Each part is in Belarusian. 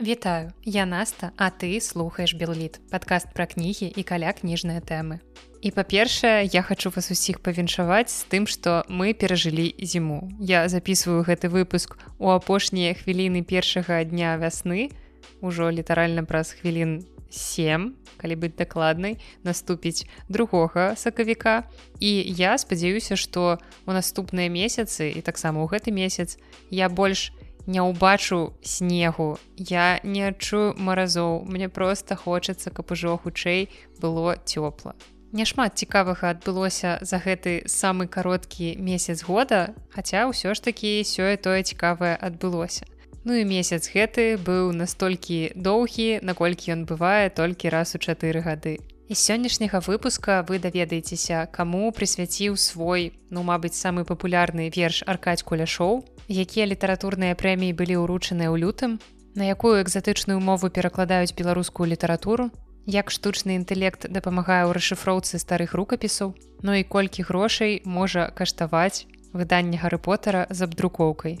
Вітаю, я Наста, а ты слухаеш Белліт, падкаст пра кнігі і каля кніжныя тэмы. І па-першае, я хачу вас усіх павіншаваць з тым, што мы перажылі зіму. Я записываю гэты выпуск у апошнія хвіліны першага дня вясны, ужо літаральна праз хвілін 7, калі быць дакладнай, наступіць другога сакавіка. І я спадзяюся, што у наступныя месяцы і таксама ў гэты месяц я больш, не ўбачу снегу. Я не адчую маразоў. Мне просто хочацца каб ужо хутчэй было цёпла. Няшмат цікавага адбылося за гэты самы кароткі месяц года хаця ўсё ж такі сёе тое цікавае адбылося. Ну і месяц гэты быў настолькі доўгі наколькі ён бывае толькі раз у чатыры гады. З сённяшняга выпуска вы даведаецеся каму прысвяціў свой ну мабыць самы папулярны верш аркаць куляшоў якія літаратурныя прэміі былі ўручаныя ў лютым, на якую экзатычную мову перакладаюць беларускую літаратуру, як штучны інтэлект дапамагае ў расшыфроўцы старых рукапісаў, ну і колькі грошай можа каштаваць выданне гары потара з абдрукоўкай.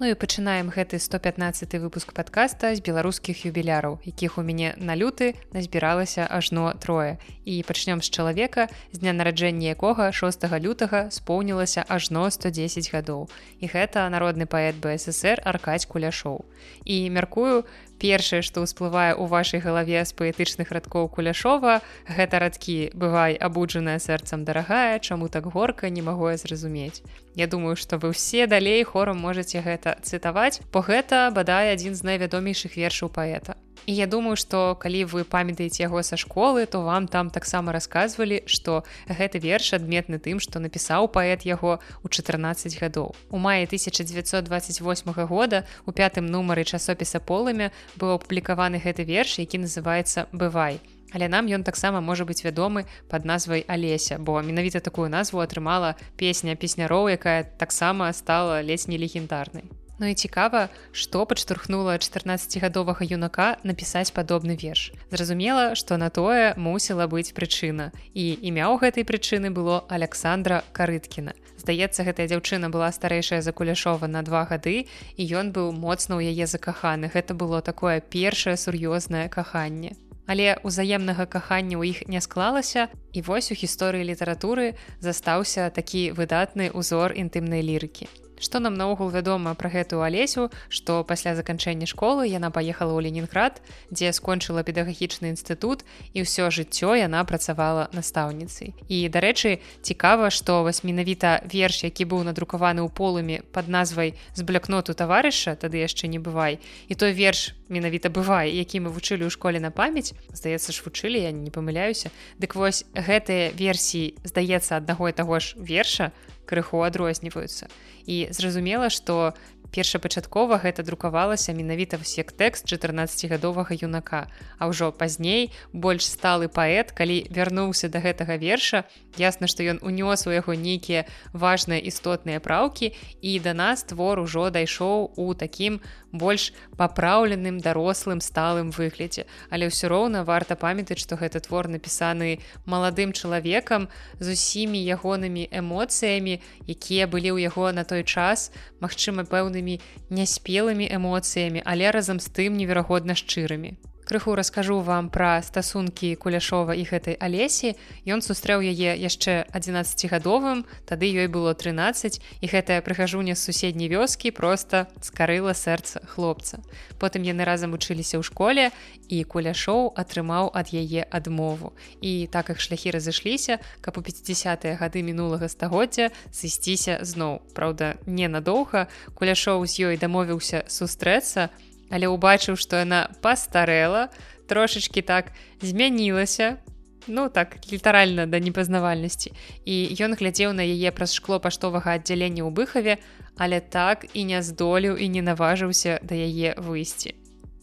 Ну і пачынаем гэты 115 выпуск подкаста з беларускіх юбіляраў, якіх у мяне на люты назбіралася ажно трое. І пачнём з чалавека, з дня нараджэння якога 6 лютага споўнілася ажно 110 гадоў. І гэта народны паэт БСР аркаць куляшоў. І мяркую, першае што ўсплывае ў вашай галаве з паэтычных радкоў куляшова гэта радкі бывай абуджаная сэрцам дарагая чаму так горка не магу я зразумець Я думаю што вы ўсе далей хорам можете гэта цытаваць бо гэта бадай адзін з найвядомейшых вершаў паэта І я думаю, што калі вы памятаеце яго са школы, то вам там таксама расказвалі, што гэты верш адметны тым, што напісаў паэт яго ў 14 гадоў. У маі 1928 года у пятым нумары часопіса полымя быў апублікаваны гэты верш, які называецца бывай. Але нам ён таксама можа быць вядомы пад назвай алеся, бо менавіта такую назву атрымала песня песняроў, якая таксама стала ледзь не легендарнай. Ну і цікава, што падштурхнула 14гадовага юнака напісаць падобны верш. Зразумела, што на тое мусіла быць прычына. І імя ў гэтай прычыны было Александра Карыткіна. Здаецца, гэтая дзяўчына была старэйшая за куляшова на два гады і ён быў моцна ў яе закаханы. Гэта было такое першае сур'ёзнае каханне. Але ўзаемнага кахання ў іх не склалася і вось у гісторыі літаратуры застаўся такі выдатны ўзор інтымнай лірыкі. Што нам наогул вядома пра гэтую алесю, што пасля заканчэння школы яна паехала ў Ленінград, дзе скончыла педагагічны інстытут і ўсё жыццё яна працавала настаўніцай. І дарэчы, цікава, што вось менавіта верш, які быў надрукаваны ў полымі пад назвай з блякноту таварыша, тады яшчэ не бывай. І той верш менавіта бывае, які мы вучылі ў школе на памяць, здаецца ж вучылі, я не памыляюся. Дык вось гэтыя версіі здаецца аднаго і таго ж верша, крыху адрозніваюцца. І зразумела, што першапачаткова гэта друкавалася менавіта як тэкст 14гадовага юнака. А ўжо пазней больш сталы паэт, калі вярнуўся да гэтага верша, ясна, што ён унёс у яго нейкія важныя істотныя праўкі і да нас твор ужо дайшоў у такім больш папраўленым дарослым сталым выглядзе. Але ўсё роўна варта памятаць, што гэты твор напісаны маладым чалавекам з усімі ягонымі эмоцыямі, якія былі ў яго на той час магчыма пэўнымі няспелымі эмоцыямі але разам з тым неверагодна шчырымі крыху раскажу вам пра стасункі куляшова і гэтай алесі. Ён сустрэў яе яшчэ 11гадовым тады ёй было 13 і гэтая прыхажуня з суседняй вёскі просто скарыла сэрца хлопца. Потым яны разам вучыліся ў школе і куляшоў атрымаў ад яе адмову. І так их шляхі разышліся каб у 50 гады мінулага стагоддзя сысціся зноў. Праўда ненадоўга. Куляшоў з ёй дамовіўся сустрэцца у але ўбачыў што яна пастарэла трошачки так змянілася ну так літаральна да непазнавальнасці. І ён глядзеў на яе праз шкло паштовага аддзялення ў быхаве але так і не здолеў і не наважыўся да яе выйсці.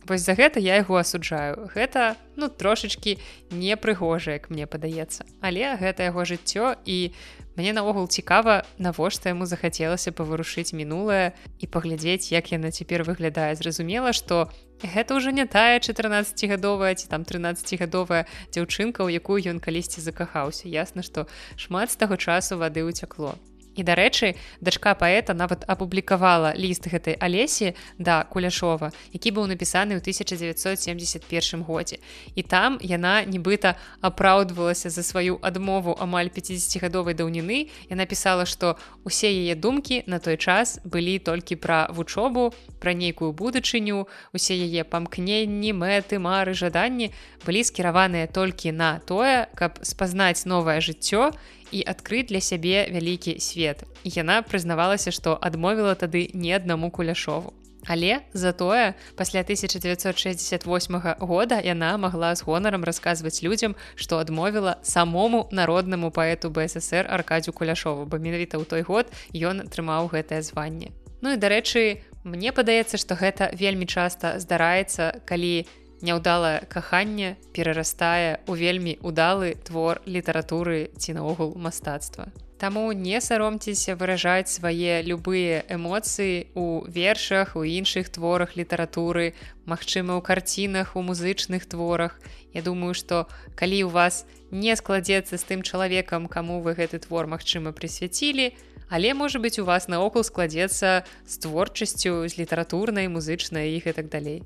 Вось за гэта я яго асуджаю. Гэта ну трошачки непрыгожа як мне падаецца. Але гэта яго жыццё і Мне наогул цікава, навошта яму захацелася паварушыць мінулае і паглядзець, як яна цяпер выглядае. Зразумела, што гэта ўжо не тая 14гадовая ці там 13гадовая дзяўчынка, у якую ён калісьці закахаўся. Ясна, што шмат з таго часу вады ўцякло. І дарэчы дачка паэта нават апублікавала ліст гэтай алесі да куляшова які быў напісаны ў 1971 годзе. І там яна нібыта апраўдвалася за сваю адмову амаль 50гадовай даўніны. Я напісала што усе яе думкі на той час былі толькі пра вучобу пра нейкую будучыню усе яе памкненні мэты мары жаданні былі скіраваныя толькі на тое каб спазнаць новае жыццё і адкрыць для сябе вялікі свет. Яна прызнавалася, што адмовіла тады не аднаму куляшову. Але затое пасля 1968 года яна магла з гонарам расказваць людзям, што адмовіла самому народнаму паэту БСР аркадзю куляшову, бо менавіта ў той год ён атрымаў гэтае званне. Ну і дарэчы, мне падаецца, што гэта вельмі часта здараецца, калі няўдалае каханне перарастае у вельмі удалы твор літаратуры ці наогул мастацтва. Таму не саромцеся выражаць свае любыя эмоцыі у вершах, у іншых творах літаратуры, магчыма, у карцінах, у музычных творах. Я думаю, што калі ў вас не складзецца з тым чалавекам, каму вы гэты твор магчыма прысвяцілі, але можа быць у вас наогул складзецца з творчасцю з літаратурнай, музычнай і гэтак далей.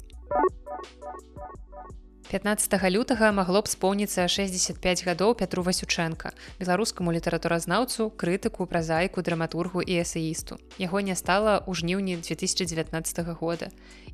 15 лютага магло б споўніцца 65 гадоў Пятру Васючэнка, беларускаму літаратуразнаўцу, крытыку, празайку, драматургу і эсеісту. Яго не стала ў жніўні 2019 года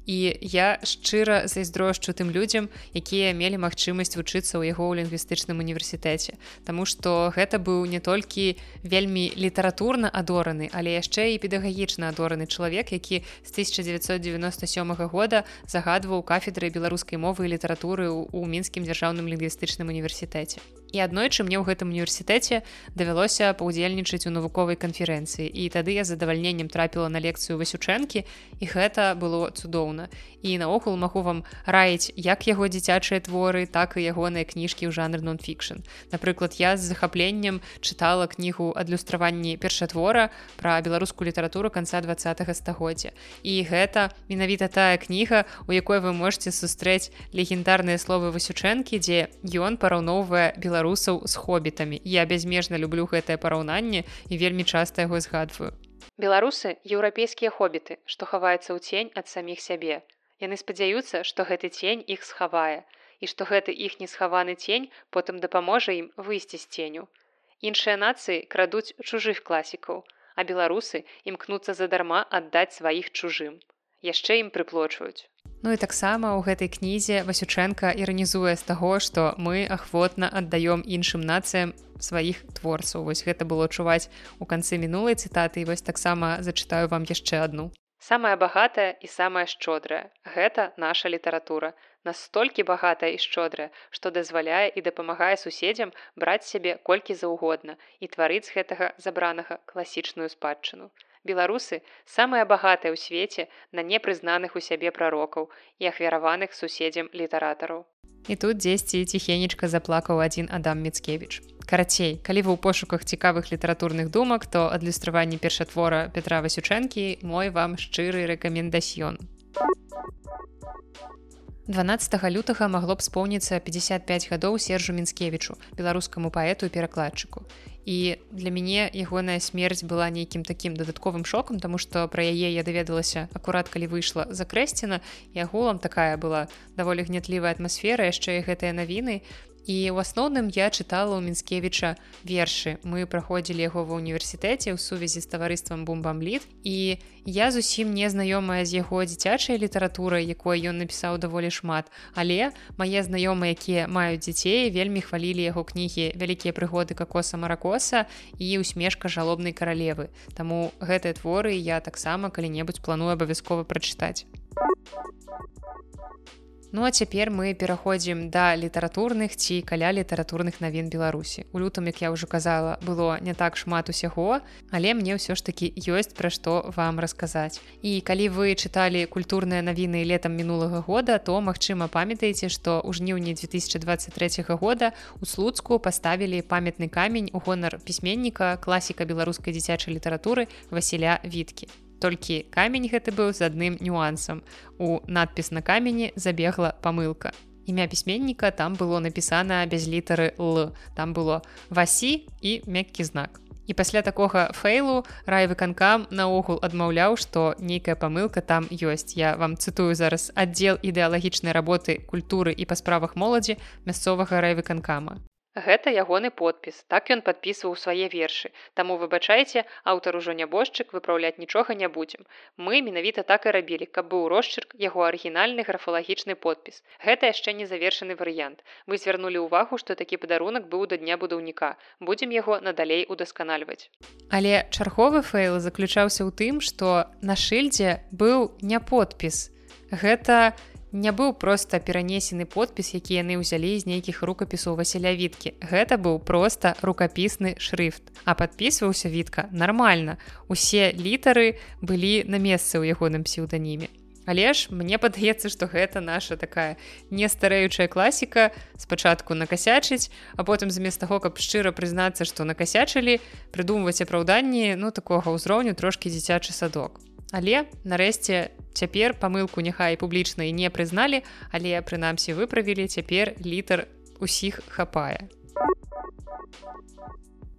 і я шчыра зайздрошчу тым людзям якія мелі магчымасць вучыцца ў яго ў лінгвістычным універсітэце. Таму што гэта быў не толькі вельмі літаратурна адораны але яшчэ і педагагічна адораны чалавек які з 1997 года загадваў кафедры беларускай мовы і літаратуры ў мінскім дзяржаўным лінгвістычным універсітэце. І аднойчы мне ў гэтым універсітэце давялося паўдзельнічаць у навуковай канферэнцыі. І тады я задавальненнем трапіла на лекцыю васючэнкі і гэта было цудоўна і наогул магу вам раіць як яго дзіцячыя творы так і ягоныя кніжкі ў жанр нон-фікшн напрыклад я з захапленнем чытала кнігу адлюстраванні першатвора пра беларускую літаратуру канца два стагоддзя і гэта менавіта тая кніга у якой вы можете сустрэць легендарныя словы васючэнкі дзе ён параўноўвае беларус беларусаў з хобітамі. Я бязмежна люблю гэтае параўнанне і вельмі часта яго згадваю. Беларусы еўрапейскія хобіты, што хаваецца ў цень ад саміх сябе. Яны спадзяюцца, што гэты цень іх схавае і што гэты іх несхаваны цень потым дапаможа ім выйсці з ценю. Іншыя нацыі крадуць чужых класікаў, а беларусы імкнуцца задарма аддаць сваіх чужым. Яшчэ ім прыплочваюць. Ну і таксама ў гэтай кнізе Васючэнка іранізуе з таго, што мы ахвотна аддаём іншым нацыям сваіх творцаў. Вось гэта было чуваць у канцы мінулай цытаты і вось таксама зачытаю вам яшчэ адну. Самая багатая і самая шчодрая. Гэта наша літаратура. Настолькі багатая і шчодрая, што дазваляе і дапамагае суседзям браць сябе колькі заўгодна і тварыць з гэтага забранага класічную спадчыну беларусы самыя багатыя ў свеце на непрызнаных у сябе прарокаў і ахвяраваных суседзям літаратараў. І тут дзесьці ціхенечка заплакаў адзін Адам Мецкевіч. Карацей, калі вы ў пошуках цікавых літаратурных думак, то адлюстраванне першатвора Петра Васючэнкі мой вам шчыры рэкамендасьён. 12 лютага магло б споўніцца 55 гадоў сержу мінскевічу беларускаму паэту перакладчыку і для мяне ягоная смерць была нейкім такім дадатковым шокам тому што пра яе я даведалася акурат калі выйшла закрэсціна і агулам такая была даволі гнятлівая атмасфера яшчэ і гэтыя навіны і ў асноўным я чытала ў мінскевіча вершы. Мы праходзілі яго ва ўніверсітэце ў сувязі з таварыствам бумбамліт і я зусім не знаёмая з яго дзіцячай літаратурай якой ён напісаў даволі шмат. Але мае знаёмыя якія маюць дзяцей вельмі хвалілі яго кнігі вялікія прыгоды какоса маракоса і усмешка жалобнай каралевы Таму гэтыя творы я таксама калі-небудзь планую абавязкова прачытаць Ну а цяпер мы пераходзім да літаратурных ці каля літаратурных навін беларусі у лютам як я ўжо казала было не так шмат усяго але мне ўсё ж такі ёсць пра што вам расказаць і калі вы чыталі культурныя навіны летам мінулага года то магчыма памятаеце што ў жніўні 2023 года у слуцку паставілі памятны камень у гонар пісьменніка класіка беларускай дзіцячай літаратуры Васіля віткі толькі камень гэты быў з адным нюансам. У надпіс на камені забегла памылка. Імя пісьменніка там было напісана без літары л там было васі і мяккі знак. І пасля такога фэйлу райвыканкам наогул адмаўляў што нейкая памылка там ёсць. Я вам цытую зараз аддзел ідэалагічнай работы культуры і па справах моладзі мясцовага райвыканкама Гэта ягоны подпіс. Так ён падпісваў свае вершы. Таму выбачайце, аўтар ужо нябожчык выпраўляць нічога не будзем. Мы менавіта так і рабілі, каб быў росчырк яго арыгінальны графалагічны подпіс. Гэта яшчэ не завершаны варыянт. Мы звярнулі ўвагу, што такі падарунак быў да дня будаўніка. Будзем яго надалей удасканальваць. Але чарговы фэйл заключаўся ў тым, што на шыльдзе быў не подпіс. Гэта не быў проста перанесены подпіс які яны ўзялі з нейкіх рукапісаў васіля віткі. Гэта быў проста рукапісны шрифт а подписываўся вітка нормально усе літары былі на месцы ў ягоным псеўданіме. Але ж мне падаецца што гэта наша такая нестарэючая класіка спачатку накасячыць а потым замест таго каб шчыра прызнацца што накасячылі прыдумваць апраўданні ну такога ўзроўню трошки дзіцячы садок Але нарэшце цяпер памылку няхай публічна і не прызналі, але прынамсі выправілі цяпер літар усіх хапае.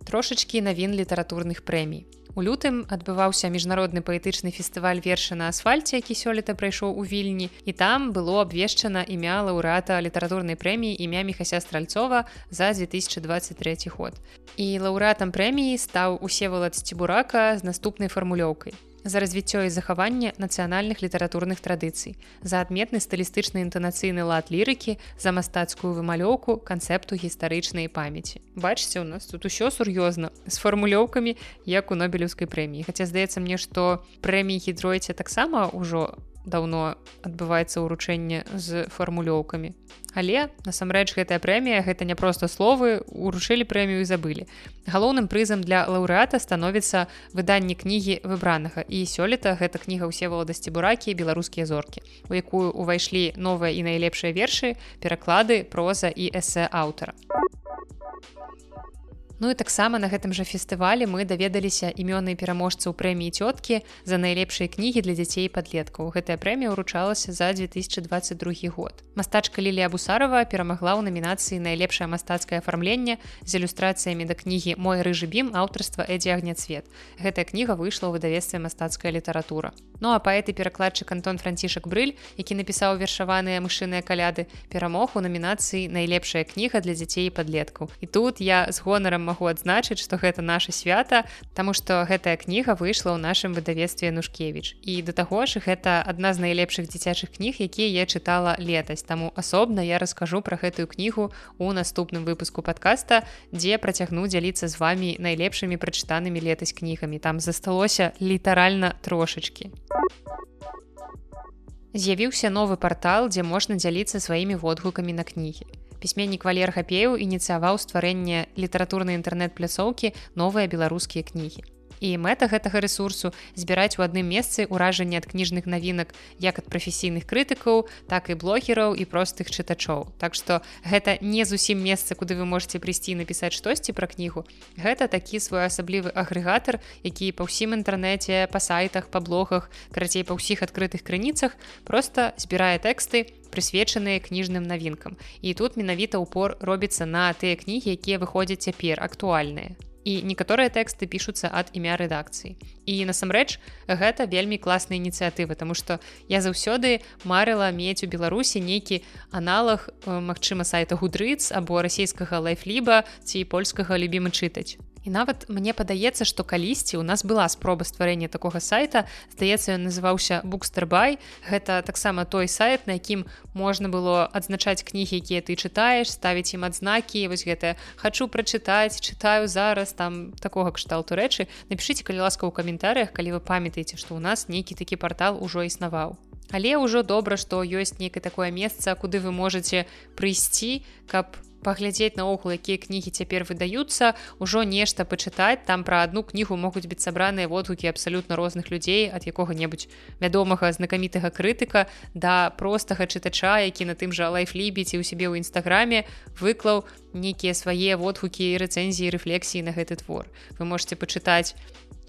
Трошачкі навін літаратурных прэмій. У лютым адбываўся міжнародны паэтычны фестываль верша на асфальце, які сёлета прайшоў у вільні і там было абвешчана імя лаўрэата літаратурнай прэміі імя мехася стральцова за 2023 год. І лаўрэатам прэміі стаў усевалад сцібурака з наступнай фармулёўкай за развіццё і захаванне нацыянальных літаратурных традыцый, за адметны стылістычны інтанацыйны лад лірыкі, за мастацкую вымалёўку канцэпту гістарычнай памяці. Бачце, у нас тут усё сур'ёзна з фармулёўкамі як у нобелеўскай прэміі. Хаця здаецца мне, што прэміі гідройце таксама ўжо даўно адбываецца ўручэнне з фармулёўкамі. Але насамрэч гэтая прэмія гэта не проста словы уручылі прэмію і забылі. Галоўным прызам для лаўрэата становіцца выданне кнігі выбранага і сёлета гэта кніга ўсе валадасці буракі беларускія зоркі, у якую ўвайшлі новыя і найлепшыя вершы, пераклады, проза і эсэ аўтара. Ну і таксама на гэтым жа фестывалі мы даведаліся імёны пераможцаў прэміі цёткі за найлепшыя кнігі для дзяцей падлеткаў. Гэтая прэмія ўручалася за 2022 год. Мастачка Лілія Бусарова перамагла ў намінацыі найлепшае мастацкае афармленне з ілюстрацыямі да кнігі мой рыжы бім аўтарства Эдзі агняцвет. Гэтая кніга выйшла ў выдавестве мастацкая літаратура. Ну а паэт і перакладчык Антон Францішак Брыль, які напісаў вершаваныя мышыныя каляды, перамог у намінацыі найлепшая кніга для дзяцей і падлеткаў. І тут я з гонарам магу адзначыць што гэта наша свята Таму што гэтая кніга выйшла ў нашым выдавестве нушкевич і да таго ж гэта адна з найлепшых дзіцячых кніг якія я чытала летась. Таму асобна я раскажу пра гэтую кнігу у наступным выпуску подкаста дзе працягну дзяліцца з вами найлепшымі прачытанымі летась кнігамі. Там засталося літаральна трошачки з'явіўся новы портал дзе можна дзяліцца сваімі водгукамі на кнігі пісьменнік валер хапеў ініцыяваў стварэнне літаратурнай інтэрнэт-пляцоўкі новыя беларускія кнігі і мэта гэтага ресурсу збіраць у адным месцы ўражанне ад кніжных навінак як ад прафесійных крытыкаў так і блогераў і простых чытачоў. Так што гэта не зусім месца куды вы можете прыйсці напісаць штосьці пра кнігу. Гэта такі своеасаблівы агрэгатар які па ўсім інтэрнэце па сайтах па блогах карацей па ўсіх адкрытых крыніцах просто збірае тэксты прысвечаныя кніжным навінкам. І тут менавіта упор робіцца на тыя кнігі якія выходзяць цяпер актуальныя і некаторыя тэксты пішуцца ад імя рэдакцыі. І насамрэч гэта вельмі класная ініцыятыва тому что я заўсёды марыла мець у беларусі нейкі аналог магчыма сайта гудрыц або расійскага лайфліба ці польскага любімы чытаць І нават мне падаецца, што калісьці ў нас была спроба стварэння такога сайта. Здаецца, ён называўся букстарбай. Гэта таксама той сайт, на якім можна было адзначаць кнігі, якія ты чытаеш, ставіць ім адзнакі, вось гэта хачу прачытаць, чытаю зараз там такога кшталту рэчы. Напішыце, калі ласка ў каментарях, калі вы памятаеце, што ў нас нейкі такі партал ужо існаваў. Але ўжо добра, што ёсць нейкае такое месца, куды вы можете прыйсці, каб паглядзець наогул якія кнігі цяпер выдаюцца ужо нешта пачытаць. Там пра одну кнігу могуць быць сабраныя водгукі абсалютна розных людзей ад якога-небудзь вядомага знакамітага крытыка да простага чытача які на тым жа лайфлібіці ў сябе ў нстаграме выклаў нейкія свае водгукі рэцэнзіі рэфлексіі на гэты твор. Вы можете пачытаць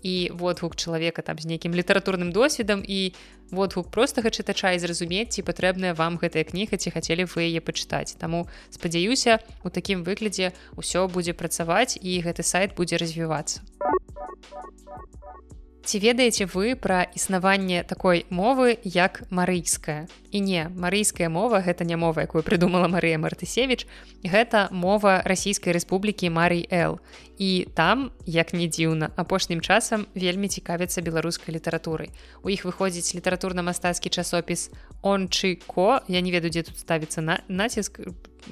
і водгук чалавека там з нейкім літаратурным досведам і водгук простага чытача і зразумець ці патрэбная вам гэтая кніга ці хацелі вы яе пачытаць. Таму спадзяюся у такім выглядзе ўсё будзе працаваць і гэты сайт будзе развівацца Ці ведаеце вы пра існаванне такой мовы як марыйская? І не марыйская мова гэта не мова якую прыдумала Марыя мартысевич гэта мова расійскай рэспублікі Марый л і там як не дзіўна апошнім часам вельмі цікавіцца беларускай літаратурай. У іх выходзіць літаратурна-мастацкі часопіс ончыко я не ведаю дзе тут ставіцца на націск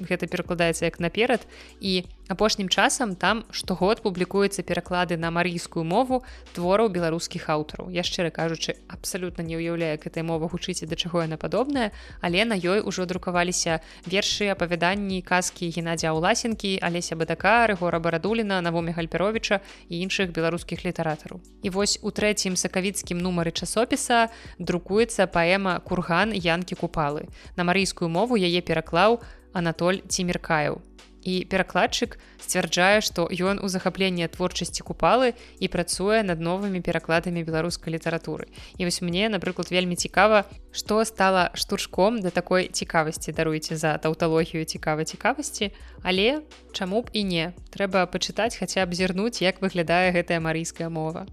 гэта перакладаецца як наперад і апошнім часам там штогод публікуецца пераклады на марыйскую мову твораў беларускіх аўтараў. Я шчыра кажучы абсалютна не ўяўляю гэтай мова гучыце да чаго яна падобна падобнае але на ёй ужо друкаваліся вершы апавяданні казкі геннадзя ўласенкі алеся бадака рэгора барадуліна навоме гальперовича і іншых беларускіх літаратараў. І вось у трэцім сакавіцкім нумары часопіса друкуецца паэма курган янкі купалы на марыйскую мову яе пераклаў анатоль цімеркаяў і перакладчык сцвярджае што ён у захапленні творчасці купалы і працуе над новымі перакладамі беларускай літаратуры. І вось мне напрыклад вельмі цікава што стала штуршком да такой цікавасці даруйце за таўталогію цікавай цікавасці. Але чаму б і не? Трэба пачытаць хаця б зірнуць як выглядае гэтая марыйская мова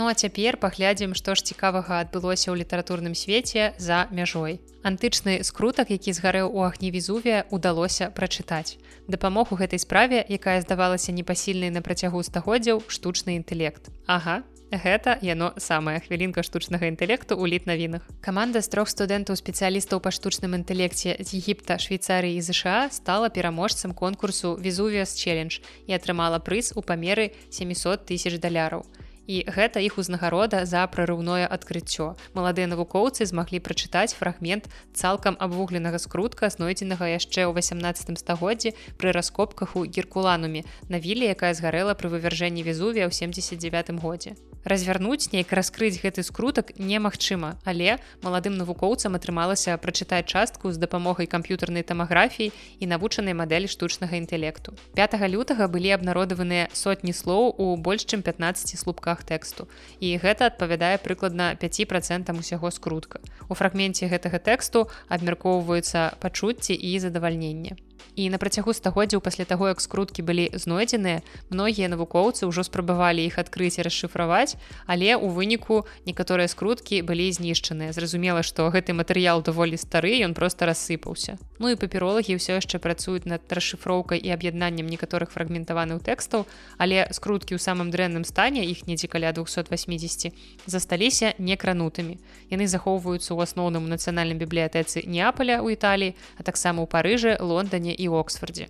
Ну а цяпер паглядзім, што ж цікавага адбылося ў літаратурным свеце за мяжой. Антычны скрутак, які згарэў у агні візувія, удалося прачытаць. Дапамог у гэтай справе, якая здавалася непасільнай на працягу стагоддзяў штучны інтэлект. Ага, Гэта яно самая хвілінка штучнага інтэлекту ў літ навінах. Каманда з трох студэнтаў спецыялістаў па штучным інтэлекце з Егіпта, Швейцарыі і ЗША стала пераможцам конкурсу Візувіас Челлендж і атрымала прыз у памеры 700 тысяч даляраў і гэта іх узнагарода за прарыўное адкрыццё. Маладыя навукоўцы змаглі прачытаць фрагмент цалкам абвугленага скрутка, знойдзенага яшчэ ў 18 стагоддзі пры раскопках у геркулануме на вілі, якая згарэла пры вывяржэнні везувія ў 79 годзе. Развярнуць нейк раскрыць гэты скрутак немагчыма, але маладым навукоўцам атрымалася прачытаць частку з дапамогай камп'ютарнай тамаграфіі і навучанай мадэлі штучнага інтэлекту. 5 лютага былі абнародаваныя сотні слоў у больш чым 15 слупках тэксту. І гэта адпавядае прыкладна 5 процентам усяго скрутка. У фрагменце гэтага тэксту абмяркоўваюцца пачуцці і задавальненне і на працягу стагоддзяў пасля таго як скруткі былі знойдзеныя многія навукоўцы ўжо спрабавалі іх адкрыць і расшыфраваць але у выніку некаторыя скруткі былі знішчаныя. Зразумела што гэты матэрыял даволі стары ён просто рассыпаўся. Ну і папіролагі ўсё яшчэ працуюць над расшыфроўкай і аб'яднаннем некаторых фрагментаваных тэкстаў але скруткі ў самым дрэнным стане іх недзе каля 280 засталіся некранутымі. Яны захоўваюцца ў асноўным нацыянальным бібліятэцы неаполя у італіі а таксама ў парыжы лондоне і оксфордзе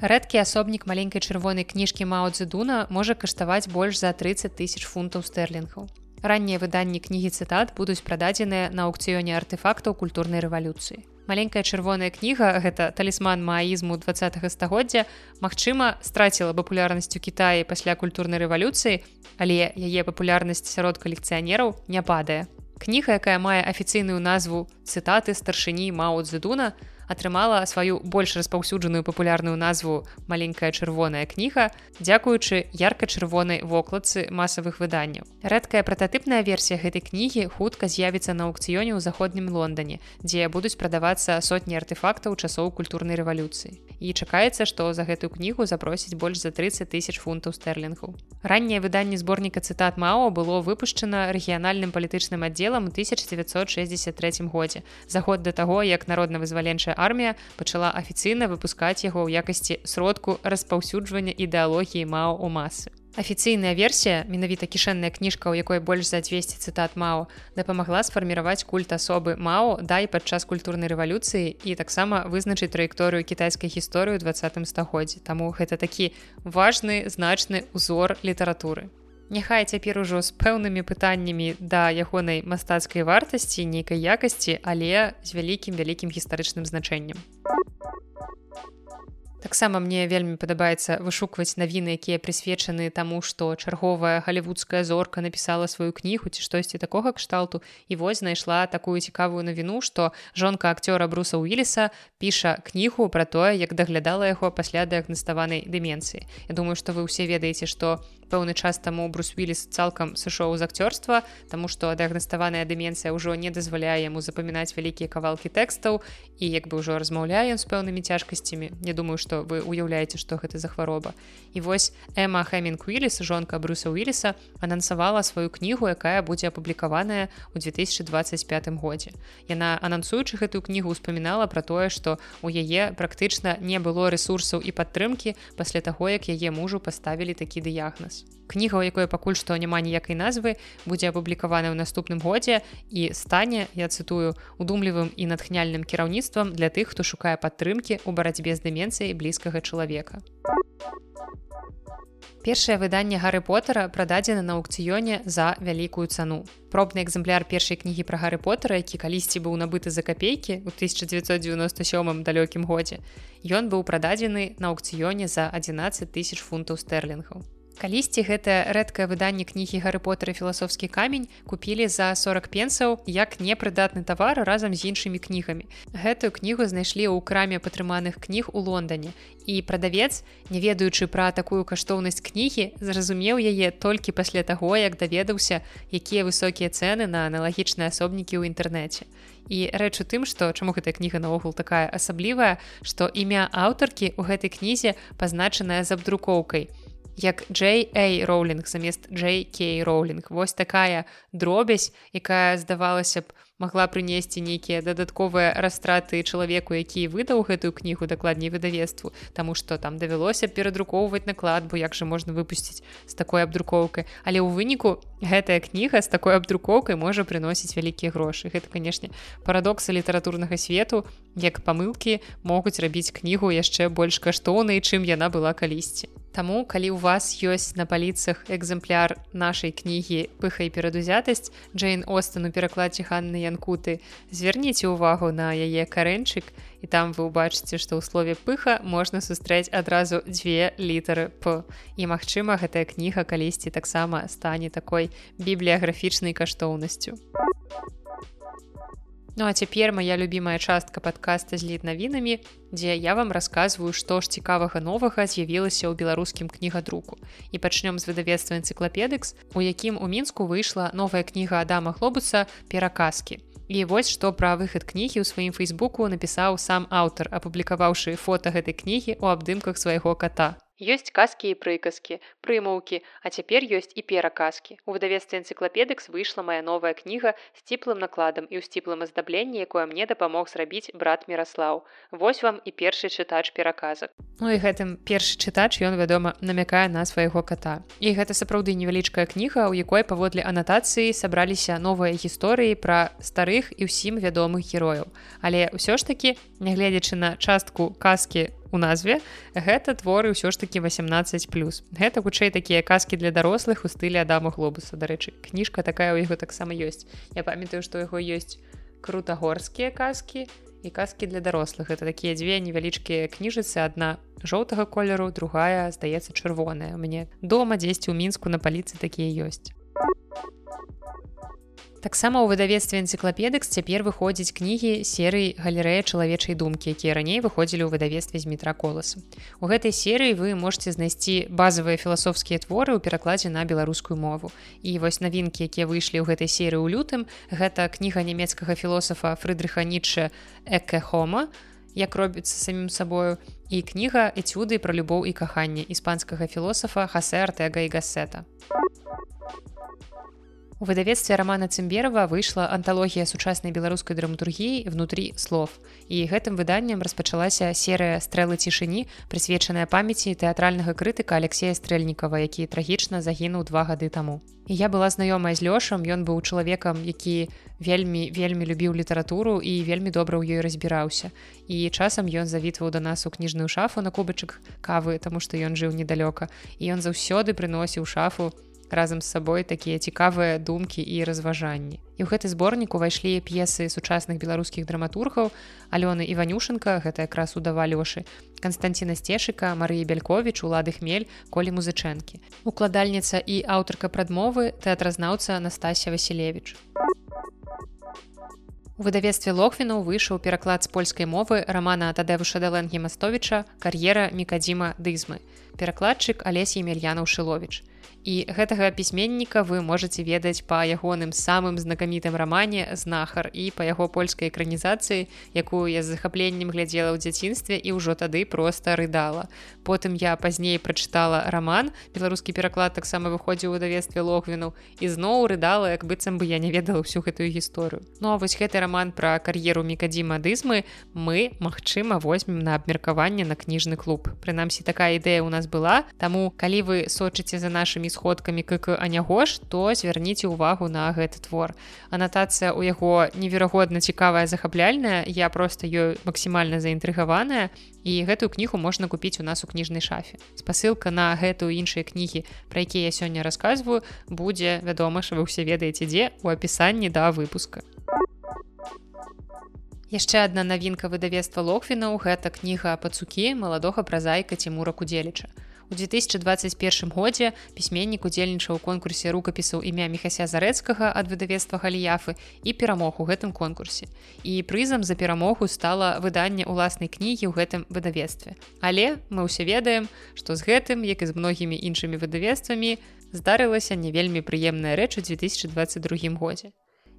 рэдкі асобнік маленькай чырвонай кніжкі маудзедуна можа каштаваць больш за 30 тысяч фунтаў стэрлінгаў раннія выданні кнігі цытат будуць прададзеныя на аукцыёне артефактаў культурнай рэвалюцыі маленькая чырвоная кніга гэта талісман маізму два стагоддзя Мачыма страціла папулярнасць у Кіаі пасля культурнай рэвалюцыі але яе папулярнасць сярод калекцыянераў не падае кніга якая мае афіцыйную назву цытаты старшыні маудзедуна атрымала сваю больш распаўсюджаную папулярную назву маленькая чырвоная кніга дзякуючы ярка-чырвонай вокладцы масавых выданняў. Рэдкая прататыпная версія гэтай кнігі хутка з'явіцца на аукцыёне ў заходнім лондоне дзе будуць прадавацца сотні артефактаў часоў культурнай рэвалюцыі. І чакаецца што за гэтую кнігу запросіць больш за 30 тысяч фунтаў стэрлінгу ранняе выданне зборніка цытат мао было выпушчана рэгіянальным палітычным аддзелам 1963 годзе за год да таго як народна-вызваленчая армія пачала афіцыйна выпускаць яго ў якасці сродку распаўсюджвання ідэалогіі мao у масы. Афіцыйная версія менавіта кішэнная кніжка у якой больш за 200 цытат мao дапамагла сфарміраваць культ асобы мao дай падчас культурнай рэвалюцыі і таксама вызначыць траекторыю кітайскай гісторыю двадцатым стагоддзе таму гэта такі важны значны узор літаратуры Няхай цяпер ужо з пэўнымі пытаннямі да ягонай мастацкай вартасці нейкай якасці, але з вялікім вялікім гістарычным значэннем. Таксама мне вельмі падабаецца вышукваць навіны якія прысвечаны таму што чарговая галівудская зорка напісала сваю кнігу ці штосьці такога кшталту. І вось знайшла такую цікавую навіну што жонка акцёра бруса уіліса піша кнігу пра тое як даглядала яго пасля дыягнаставанай дыменцыі Я думаю што вы ўсе ведаеце што пэўны час таму брус віліс цалкам сышоў з акцёрства таму што дыягнаставаная дыменцыя ўжо не дазваляе яму запамінаць вялікія кавалкі тэкстаў. І як бы ўжо размаўляе з пэўнымі цяжкасцямі Не думаю што што вы уяўляеце што гэта за хвароба і вось эма хэмінг уіліс жонка бруса уіліса анансавала сваю кнігу якая будзе апублікаваная ў 2025 годзе. Яна анансуючы гэтую кнігу успамінала пра тое што у яе практычна не было ресурсаў і падтрымкі пасля таго як яе мужу паставілі такі дыягназ. Кніга у якой пакуль што няма ніякай назвы будзе апублікавана ў наступным годзе і стане я цытую удумлівым і натхняльным кіраўніцтвам для тых хто шукае падтрымкі ў барацьбе з дыменцыяй блізкага чалавека. Першае выданне гары потара прададзена на аукцыёне за вялікую цану. Пробны экземпляр першай кнігі пра гары потара, які калісьці быў набыты за капейкі ў 1997 далёкім годзе. Ён быў прададзены на аукцыёне за 11 тысяч фунтаў стэрлінгаў калісьці гэтае рэдкае выданне кнігі гары потары філасофскі камень купілі за 40 пенсаў як непрыдатны тавар разам з іншымі кнігамі. Гэтую кнігу знайшлі ў краме падтрыманых кніг у лондоне. І прадавец не ведаючы пра такую каштоўнасць кнігі зразумеў яе толькі пасля таго як даведаўся якія высокія цэны на аналагічныя асобнікі ў інтэрнэце. І рэч у тым што чаму гэтая кніга наогул такая асаблівая што імя аўтаркі ў гэтай кнізе пазначаная з абдрукоўкай як J.A. Роулінг замест J.K. Роулінг. Вось такая дробязь, якая здавалася б, магла прынесці нейкія дадатковыя растраты чалавеку, які выдаў гэтую кнігу дакладней выдавецтву, Таму што там давялося перадрукоўваць наклад, бо як жа можна выпусціць з такой абдрукоўкай. Але ў выніку гэтая кніга з такой абдрукоўкай можа прыносіць вялікія грошы. Гэта, канешне, парадоксы літаратурнага свету, як памылкі могуць рабіць кнігу яшчэ больш каштоўнай, чым яна была калісьці. Таму калі ў вас ёсць на паліцах экземпляр нашай кнігі пыха і перадузятасць Джейн Остан у перакладзе Ханны Янкуты звярніце ўвагу на яе карэнчык і там вы ўбачыце, што ў слове пыха можна сустрэць адразу дзве літары п. І магчыма, гэтая кніга калісьці таксама стане такой бібліяграфічнай каштоўнасцю. Ну а цяпер моя любимая частка подкаста з лід навінамі, дзе я вам расказваю, што ж цікавага новага з'явілася ў беларускім кнігадруку. І пачнём з выдавецтва энцыклапедыкс, у якім у мінску выйшла новая кніга Адама хлобуса пераказкі. І вось што пра выхад кнігі ў сваім фейсбуку напісаў сам аўтар, апублікаваўшы фота гэтай кнігі ў абдымках свайго кота ёсць казкі і прыказкі прымаўкі а цяпер ёсць і пераказкі. У выдавецтве энцыклапедыкс выйшла моя новая кніга з ціплым накладам і ў сціплым аздабленні якое мне дапамог зрабіць брат міраслаў. Вось вам і першы чытач пераказак. Ну і гэтым першы чытач ён вядома намякае на свайго кота і гэта сапраўды невялічкая кніга у якой паводле анатацыі сабраліся новыя гісторыі пра старых і ўсім вядомых герояў. Але ўсё ж такі нягледзячы на частку казкі у назве гэта творы ўсё ж таки 18 плюс. Гэта хутчэй такія казкі для дарослых у стылі адама глобуса. Дарэчы кніжка такая ў яго таксама ёсць. Я памятаю што яго ёсць крутагорскія казкі і казкі для дарослых. Это такія дзве невялічкія кніжыцы. Адна жоўтага колеру другая здаецца чырвоная. Мне дома дзесьці ў мінску на паліцы такія ёсць Таксама ў выдавецтве энцыклапедыкс цяпер выходзіць кнігі серыі галерэя чалавечай думкі, якія раней выходзілі ў выдавецтве з метра коласа. У гэтай серыі вы можете знайсці базавыя філасофскія творы ў перакладзе на беларускую мову. І вось навінкі, якія выйшлі ў гэтай серыі ў лютым, гэта кніга нямецкага філосафа Фрыдрыха Нічча Экехома, як робіцца самім сабою і кніга эцюды пра любоў і каханне іспанскага філосафа Хасе Артэга і Гасета. У выдавецтве рамана Цымберова выйшла анталогія сучаснай беларускай драматургіі внутрі слов. І гэтым выданнем распачалася серыя стрэлы цішыні, прысвечаная памяці тэатральнага крытыка Алексея Стрэльнікава, які трагічна загінуў два гады таму. І я была знаёмая з лёшам, ён быў чалавекам, які вельмі вельмі любіў літаратуру і вельмі добра ў ёй разбіраўся. І часам ён завітваў да нас у кніжную шафу на кубачак кавы, таму што ён жыў недалёка. І ён заўсёды прыносіў шафу, разам з сабой такія цікавыя думкі і разважанні. І ў гэты зборнік увайшлі п'есы сучасных беларускіх драматургаў алёны іванюшенко гэта якраз удава лёшы Канстанціна сцешыка Марыі бялькович улады хмель колі музычэнкі. Укладальніца і аўтарка прадмовы тэатразнаўца Настасія Васілевич выдавестве лохвіну выйшаў пераклад з польскай мовы рамана тадэвуша далэнгі мастовіча кар'ера мікадзіма дызмы перакладчык алесь емельянаў шылович і гэтага пісьменніка вы можете ведаць па ягоным самым знакамітым рамане знахар і па яго польскай экранізацыі якую я з захапленнем глядзела ў дзяцінстве і ўжо тады просто рыдала. Потым я пазней прачытала роман беларускі пераклад таксама выходзіў у давестве логвіну і зноў рыдала як быццам бы я не ведала ўсю гэтую гісторыю. Ну а вось гэты роман пра кар'еру мікадзімадызмы мы магчыма возьмем на абмеркаванне на кніжны клуб. Прынамсі такая ідэя у нас была. Таму калі вы сочыце за нашымі сходкамі как анягош то звярніце увагу на гэты твор. Анатацыя у яго неверагодна цікавая захапляльная. Я просто ёй максімальна заінтрыгаваная. І гэтую кнігу можна купіць у нас у кніжнай шафе. Спасылка на гэтую іншыя кнігі про якія я сёння рассказываю будзе вядома що вы ўсе ведаеце дзе у апісанні да выпуска яшчэ одна навінка выдавецтва лохвінаў гэта кніга пацукі маладога празайка цімура кудзеліча У 2021 годзе пісьменнік удзельнічаў у конкурсе рукапісаў імя мехася зарэцкага ад выдавецтва галіяфы і перамог у гэтым конкурсе. І прызам за перамогу стала выданне ўласнай кнігі ў гэтым выдавецтве. Але мы ўсе ведаем, што з гэтым, як і з многімі іншымі выдавецтвамі, здарылася не вельмі прыемная рэч у 2022 годзе.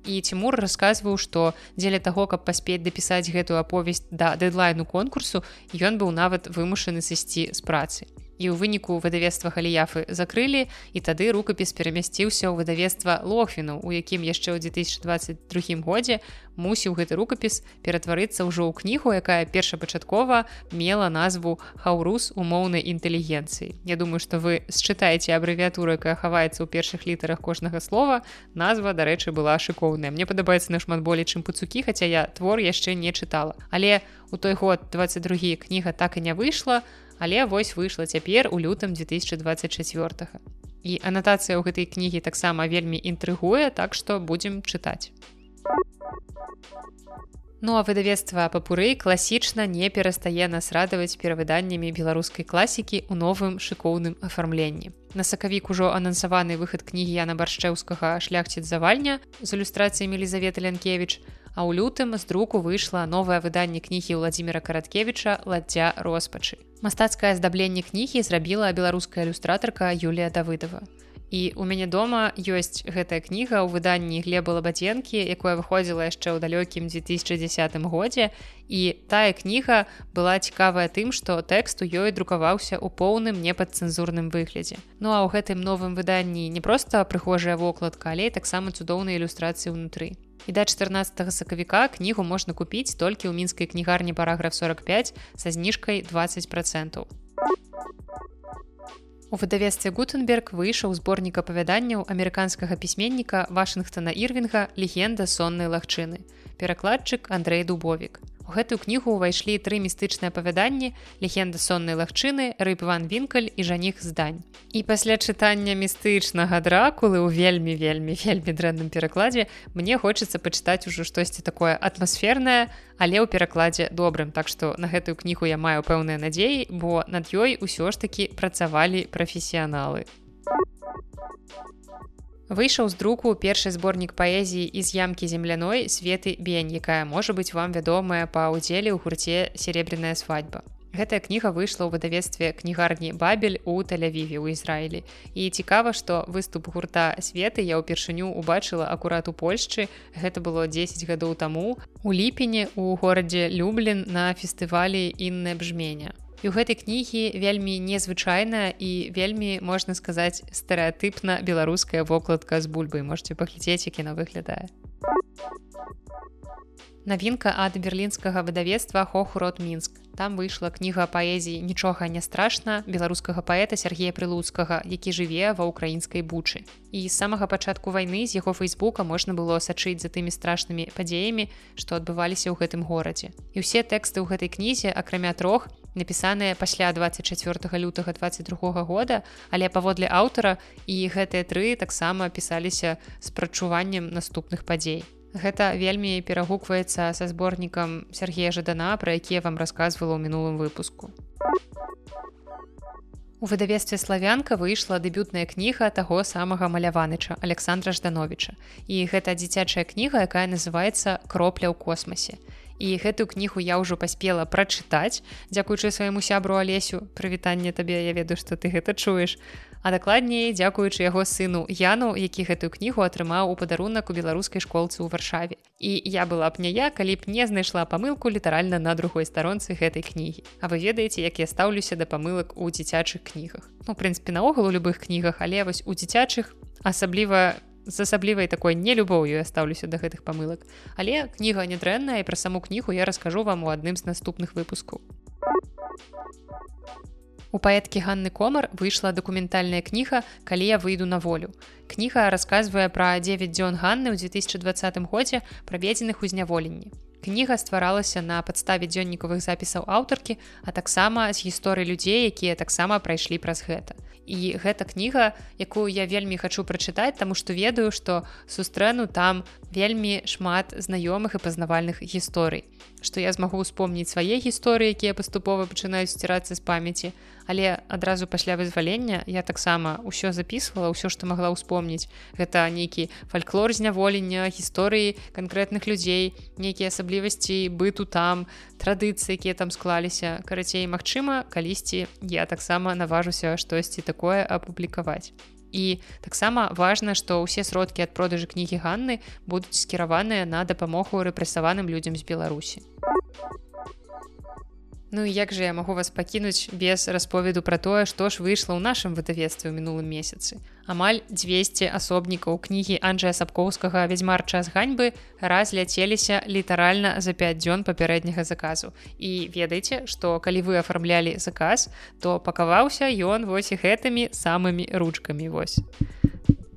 І Тимур расказваў, што дзеля таго, каб паспець дапісаць гэтую аповесць да дэдлайну конкурсу, ён быў нават вымушаны сысці з працы і ў выніку выдавецтва галіяфы закрылі і тады рукапіс перамясціўся ў выдавецтва лохвіну у якім яшчэ ў 2022 годзе мусіў гэты рукапіс ператварыцца ўжо ў кнігу якая першапачаткова мела назву хаурус умоўнай інтэлігенцыі Я думаю што вы счытаеце абрэвіатуру якая хаваецца ў першых літарах кожнага слова. Назва дарэчы была шыкоўная. Мне падабаецца нашмат болей чым пацукі хаця я твор яшчэ не чытала. Але у той год 22 кніга так і не выйшла. а але вось выйшла цяпер у лютым 2024 і анатацыя ў гэтай кнігі таксама вельмі інтрыгуе так што будзем чытаць Ну а выдавецтва папуры класічна не перастае нас радаваць перавыданнямі беларускай класікі ў новым шыкоўным афармленні. На сакавік ужо анансаваны выхад кнігі Яна баршчэўскага шляхціц завальня з ілюстрацыямі Лізавета Лянкевич, А ў лютым з друку выйшла новае выданне кнігі Владзіміра караткевича ладдзя роспачы. Мастацкае аздабленне кнігі зрабіла беларуская ілюстратарка Юлія Давыдова. І у мяне дома ёсць гэтая кніга ў выданні глеба лабадзенкі, якое выходзіла яшчэ ў далёкім 2010 годзе. І тая кніга была цікавая тым, што тэкст у ёй друкаваўся ў поўным непадцэнзурным выглядзе. Ну а ў гэтым новым выданні не проста прыхожая вокладка, але таксама цудоўныя ілюстрацыі ўнутры і да 14 сакавіка кнігу можна купіць толькі ў мінскай кнігарні параграф 45 са зніжкай 20 процентаў. У выдавецтве Гутенберг выйшаў зборнік апавяданняў амерыканскага пісьменніка Вашынгтона Ірвінга легенда соннай лагчыны. Перакладчык Андрей Дубовік гэтую кнігу ўвайшлі тры містычныя апавяданні легенда соннай лагчыны рыбван вінкаль і жаніх здань. І пасля чытання містычнага дракулы ў вельмі вельмі вельмі дрэнным перакладзе мне хочацца пачытаць ужо штосьці такое атмасфернае але ў перакладзе добрым. Так што на гэтую кнігу я маю пэўныя надзеі бо над ёй усё ж такі працавалі прафесіяналы выйшаў з друку першы зборнік паэзіі з ямкі земляной светы бень якая можа быць вам вядомая па ўдзеле ў гурце серебряная свадьба Гэтая кніга выйшла ў выдавецтве кнігарні бабель у тэлявіве ў ізраілі. І цікава што выступ гурта светы я ўпершыню убачыла акурат у польшчы. Гэта было 10 гадоў таму у ліпені у горадзе люблін на фестывалі інна бжменя І ў гэтай кнігі вельмі незвычайная і вельмі можна сказаць стэеатыпна беларуская вокладка з бульбай можете паглядзець як яна выглядае. Навінка ад берлінскага выдавецтва хохурот мінск. Там выйшла кніга паэзіі нічога не страшна беларускага паэта Сергея Прылуцкага, які жыве ва ўкраінскай бучы. І з самага пачатку вайны з яго фейсбука можна было сачыць за тымі страшнымі падзеямі, што адбываліся ў гэтым горадзе. І ўсе тэксты ў гэтай кнізе, акрамя трох, напісаныя пасля 24 лютага 22 года але паводле аўтара і гэтыя тры таксама пісаліся з прачуваннем наступных падзей. Гэта вельмі перагукваецца са зборнікам Сергея жадана пра якія вам расказвала ў мінулым выпуску. У выдавецтве славянка выйшла дэбютная кніга таго самага маляваныча александра ждановича і гэта дзіцячая кніга якая называется кропля ў космосе і гэтую кнігу я ўжо паспела прачытаць дзякуючы свайму сябру алесю. Прывітанне табе я ведаю што ты гэта чуеш. А дакладней дзякуючы яго сыну яну які гэтую кнігу атрымаў у падарунак у беларускай школцы ў варшаве. І я была б не я калі б не знайшла памылку літаральна на другой старонцы гэтай кнігі. А вы ведаеце як я стаўлюся да памылак у дзіцячых кнігах. Ну прынцыпе наогул у любых кнігах але вось у дзіцячых асабліва з асаблівай такой нелюбоўю я стаўлюся да гэтых памылак але кніга нядрэнная і пра саму кнігу я раскажу вам у адным з наступных выпускаў у паэткі ганны комар выйшла дакументальная кніга калі я выйду на волю кніга расказвае пра 9 дзён ганны ў 2020 годзе праведзеных у зняволенні кніга стваралася на падставе дзённікавых запісаў аўтаркі а таксама з гісторыі людзей якія таксама прайшлі праз гэта. І гэта кніга якую я вельмі хачу прачытаць таму што ведаю што сустрэну там вельмі шмат знаёмых і пазнавальных гісторый што я змагу успомніць свае гісторыі якія паступова пачынаюць сцірацца з памяці але адразу пасля вызвалення я таксама ўсё записывала ўсё што магла ўспомніць. Гэта нейкі фальклор зняволення гісторыі канкрэтных людзей нейкія асаблівасці быту там традыцыі якія там склаліся. Карацей Мачыма калісьці я таксама наважуся штосьці такое апублікаваць і таксама важна што ўсе сродкі ад продажы кнігі ганны будуць скіраваныя на дапамогу рэпрэсаваным людзям з беларусі Ну і як жа я магу вас пакінуць без расповеду пра тое, што ж выйшла ў нашым выдавецтве ў мінулым месяцы. Амаль 200 асобнікаў кнігі Анджая сапкоўскага вядзьмар час ганьбы разляцеліся літаральна за 5 дзён папярэдняга заказу. І ведайце, што калі вы афармлялі заказ, то пакаваўся ён вось і гэтымі самымі ручкамі вось.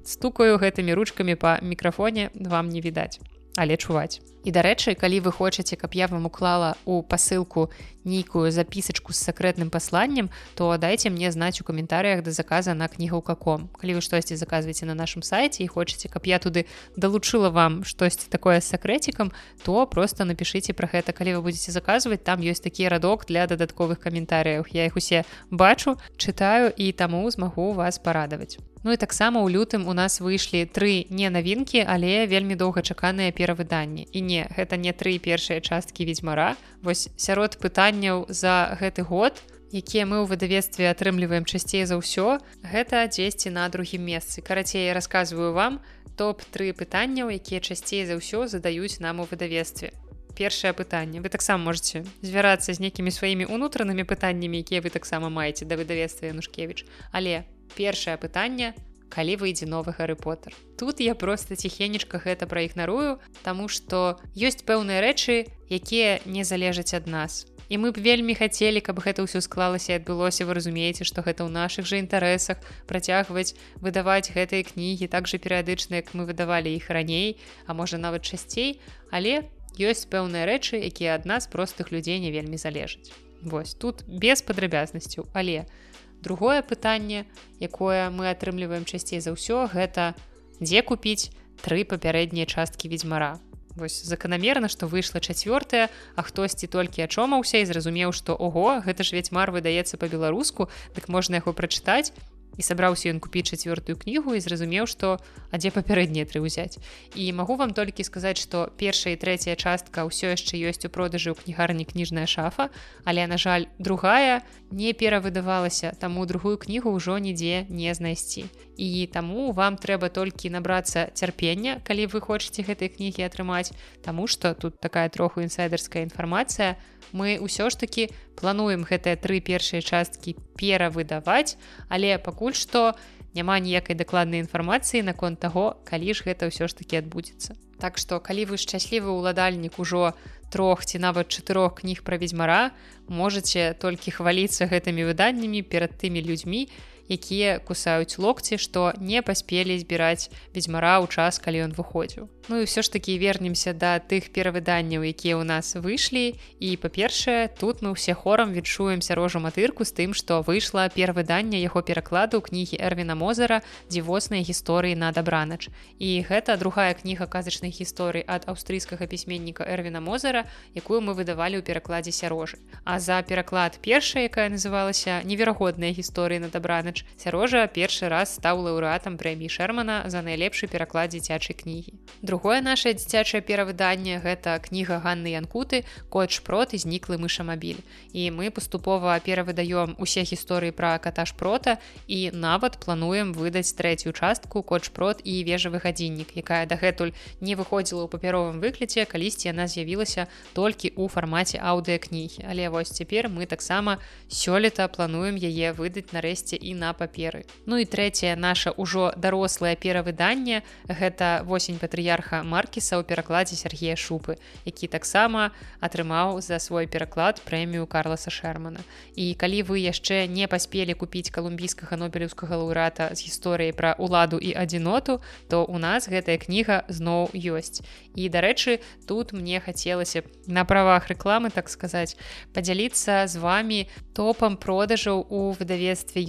Стукаю гэтымі ручкамі па мікрафоне вам не відаць але чуваць. І дарэчы калі вы хочаце каб я вам уклала у посылку нейкую запісачку з сакрэтным пасланнем то дайце мне знаць у каментарыях да заказа на кнігу каком калі вы штосьці заказваеце на нашым сайце і хочаце каб я туды далучыла вам штосьці такое з сакрэцікам то просто напишитеце про гэта. Калі вы будете заказваць там ёсць такі радок для дадатковых каментарыяў. Я их усе бачу чытаю і таму змагу вас парадаваць Ну і таксама ў лютым у нас выйшлі тры не навінкі, але вельмі доўгачаканыя перавыданні. І не гэта не тры першыя часткі ведзьмара. Вось сярод пытанняў за гэты год, якія мы ў выдавецтве атрымліваем часцей за ўсё, гэта дзесьці на другім месцы. Карацей, я расказваю вам топ-тры пытанняў, якія часцей за ўсё задаюць нам у выдавецтве. Першае пытанне вы таксама можете звярацца з нейкімі сваімі унутранымі пытаннямі, якія вы таксама маеце да выдавецтва Янушкевич. Але першае пытанне калі выйдзе новы гары поттер. Тут я просто ціхенечка гэта праігнарую таму што ёсць пэўныя рэчы якія не залежаць ад нас. І мы б вельмі хацелі каб гэта ўсё склалася адбылося вы разумееце што гэта ў нашых жа інтарэсах працягваць выдаваць гэтыя кнігі так жа перыядычна як мы выдавалі іх раней а можа нават часцей. Але ёсць пэўныя рэчы якія ад нас простых людзей не вельмі залежаць. Вось тут без падрабязнасцяў. Але другое пытанне якое мы атрымліваем часцей за ўсё гэта дзе купіць тры папярэднія часткі ведьзьмара вось заканамерна што выйшла чацвёртая а хтосьці толькі ачомаўся і зразумеў што ого гэта ж ведьмар выдаецца по-беларуску дык можна яго прачытаць і сабраўся ён купіць чацвёртую кнігу і зразумеў што а дзе папярэднія тры ўзяць. І магу вам толькі сказаць што першая і трэцяя частка ўсё яшчэ ёсць у продажы ў кнігарні кніжная шафа але на жаль другая не перавыдавалася таму другую кнігу ўжо нідзе не знайсці. І таму вам трэба толькі набрацца цярпення калі вы хочаце гэтай кнігі атрымаць Таму што тут такая троху інсайдерская інфармацыя. Мы ўсё ж таки плануем гэтыя тры першыя часткі перавыдаваць але пакуль што няма ніякай дакладнай інфармацыі наконт таго калі ж гэта ўсё ж таки адбудзецца. Так што калі вы шчаслівы ўладальнік ужо трох ці нават чатырох кніг пра ведьзьмара можете толькі хваліцца гэтымі выданнямі перад тымі людзьмі якія кусаюць локці што не паспелі збіраць ведзьмара ў час калі ён выходзіў. Ну і ўсё ж такі вернемся да тых перавыданняў якія ў нас выйшлі. І па-першае тут мы ўсе хорам відчуем сярожу матырку з тым што выйшла перавыданне яго перакладу кнігі эрвіна мозара дзівосныя гісторыі на дабранач і гэта другая кніга казачных гісторый ад аўстрыйскага пісьменніка эрвіна мозара якую мы выдавалі ў перакладзе сярожы. А за пераклад першая якая называлася неверагодныя гісторыі на дабранач сярожа першы раз стаў лаўрэатам прэміі шермана за найлепшы пераклад дзіцячай кнігі. Друг другое наше дзіцячае перавыданне гэта кніга Ганны Янкуты коч прот і зніклы мышамабіль і мы паступова перавыдаём усе гісторыі пра катаж прота і нават плануем выдаць трэцюю частку коч прот і вежавы гадзіннік якая дагэтуль не выходзіла ў папяровым выкліце калісьці яна з'явілася толькі ў фармаце аўдыакнігі але вось цяпер мы таксама сёлета плануем яе выдаць нарэшце і на паперы. Ну і трэцяе наша ўжо дарослае перавыданне гэта восень патрыярха маркіса ў перакладзе Сергея шупы які таксама атрымаў за свой пераклад прэмію карласа шермана і калі вы яшчэ не паспелі купіць калумбійскага нобелеўскага лаўрата з гісторыяй пра уладу і адзіноту то у нас гэтая кніга зноў ёсць. І дарэчы тут мне хацелася на правах рэкламы так сказаць падзяліцца з вами топам продажаў у выдавецтве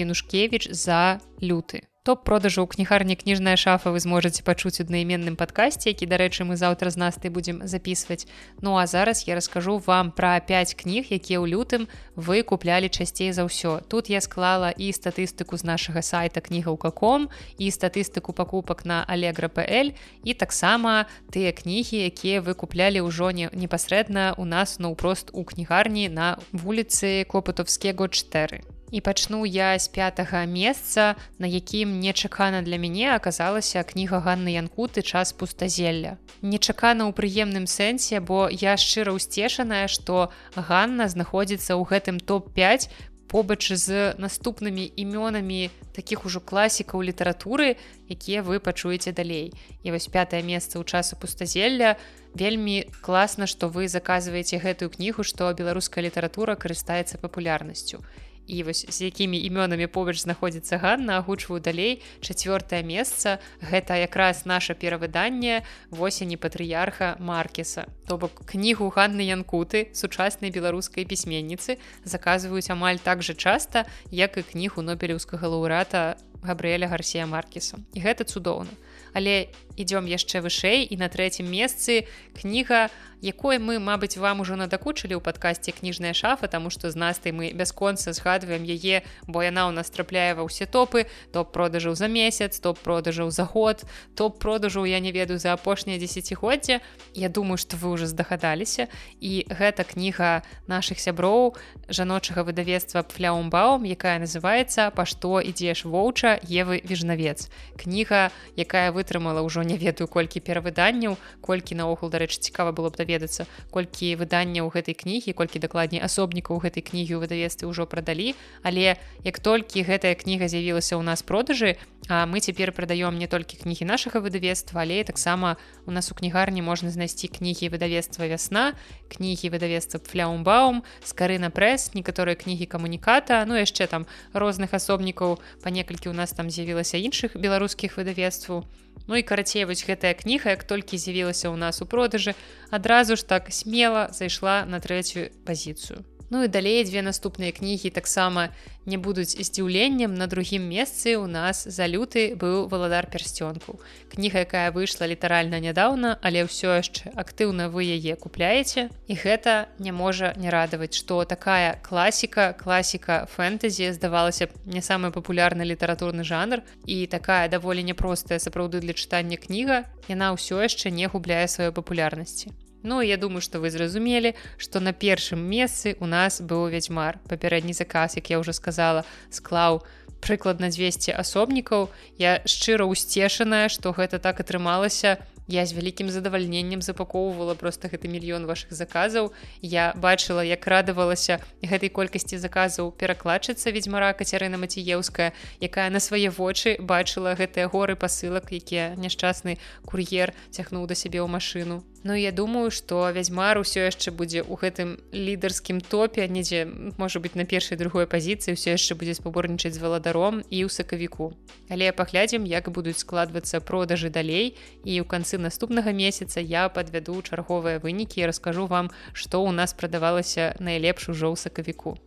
янушкевич за люты. Топ-продажу ў кнігарні кніжная шафа вы зможаце пачуць аднайменным падкасці які дарэчы мы заўтра з насты будзем записывать. Ну а зараз я раскажу вам пра 5 кніг якія ў лютым вы куплялі часцей за ўсё. Тут я склала і статыстыку з нашага сайта кніга ў каком і статыстыку пакупак на алегра.пл і таксама тыя кнігі якія вы куплялі ўжо не непасрэдна у нас наўпрост у кнігарні на вуліцы копытовске год 4 і пачну я з пятага месца на якім нечакана для мяне аказалася кніга Ганны янкуты час пустазелля нечакана ў прыемным сэнсе бо я шчыра ўсцешаная што Ганна знаходзіцца ў гэтым топ-5 побач з наступнымі імёнамі таких ужо класікаў літаратуры якія вы пачуеце далей. І вось пятое месца ў часу пустазелля вельмі класна што вы заказваеце гэтую кнігу што беларуская літаратура карыстаецца папулярнасцю і вось з якімі імёнамі побач знаходзіцца Ганна агучваю далей чацвёртае месца. Гэта якраз наше перавыданне восені патрыярха маркеса. То бок кнігу Ганны янкуты сучаснай беларускай пісьменніцы заказваюць амаль так жа часта як і кнігу нобелеўскага лаўрата габрыэля гарсія маркеса. І гэта цудоўна. Але ідём яшчэ вышэй і на трэцім месцы кніга якой мы мабыць вам ужо надакучылі ў падкасці кніжная шафа тому што з настай мы бясконца згадваем яе бо яна ў нас трапляе ва ўсе топы топ продажаў за месяц топ продажаў за год топ продажаў я не ведаю за апошняе десятгоддзя Я думаю что вы уже здагадаліся. І гэта кніга наших сяброў жаночага выдавецтва фляумбаум якая называется па што ідзеш воўча Евы вежнавец кніга якая вытрымала ўжо не ведаю колькі перавыданняў колькі наогул дарэчы цікава было б даведацца колькі выданняў гэтай кнігі колькі дакладней асобнікаў гэтай кнігі ў выдавецтве ўжо прадалі. Але як толькі гэтая кніга з'явілася ў нас продажы мы цяпер прадаём не толькі кнігі нашага выдавецтва але таксама у нас у кнігарні можна знайсці кнігі выдавецтва вясна кнігі выдавецтва фляумбаум скарына прэс некаторыя кнігі камуніката ну яшчэ там розных асобнікаў. Па некалькі у нас там з'явілася іншых беларускіх выдавецтваў. Ну і карацей вось гэтая кніга як толькі з'явілася ў нас у продажы адразу ж так смела зайшла на трэцюю пазіцыю Ну і далей дзве наступныя кнігі таксама не будуць здзіўленнем на другім месцы у нас за люты быў валадар пярсцёнку. Кніга, якая выйшла літаральна нядаўна, але ўсё яшчэ актыўна вы яе купляеце. І гэта не можа не радаваць, што такая класіка, класіка фэнтэзі здавалася б не самы папулярны літаратурны жанр і такая даволі няпростая сапраўды для чытання кніга, яна ўсё яшчэ не губляе сваёй папулярнасці. Ну я думаю что вы зразумелі что на першым месцы у нас быў вядзьмар папярэдні заказ як я уже сказала склаў прыкладна 200 асобнікаў. Я шчыра усцешаная что гэта так атрымалася. Я з вялікім задавальненнем запакоўвала просто гэты мільён ваших заказаў. Я бачыла як радавалася гэтай колькасці заказаў перакладчыца ведьзьмара кацярына маціеўская якая на свае вочы бачыла гэтыя горы пасылак якія няшчасны кур'ер цягнуў да сябе ў машыну Ну я думаю что вядзьмар усё яшчэ будзе ў гэтым лідарскім топе недзе можа быть на першай другой пазіцыі ўсё яшчэ будзе спаборнічаць з валадаром і ў сакавіку. Але паглядзім як будуць складвацца продажы далей і ў канцы наступнага месяца я падвяду чарговыя вынікі і раскажу вам што ў нас прадавалася найлепш ужо ў сакавіку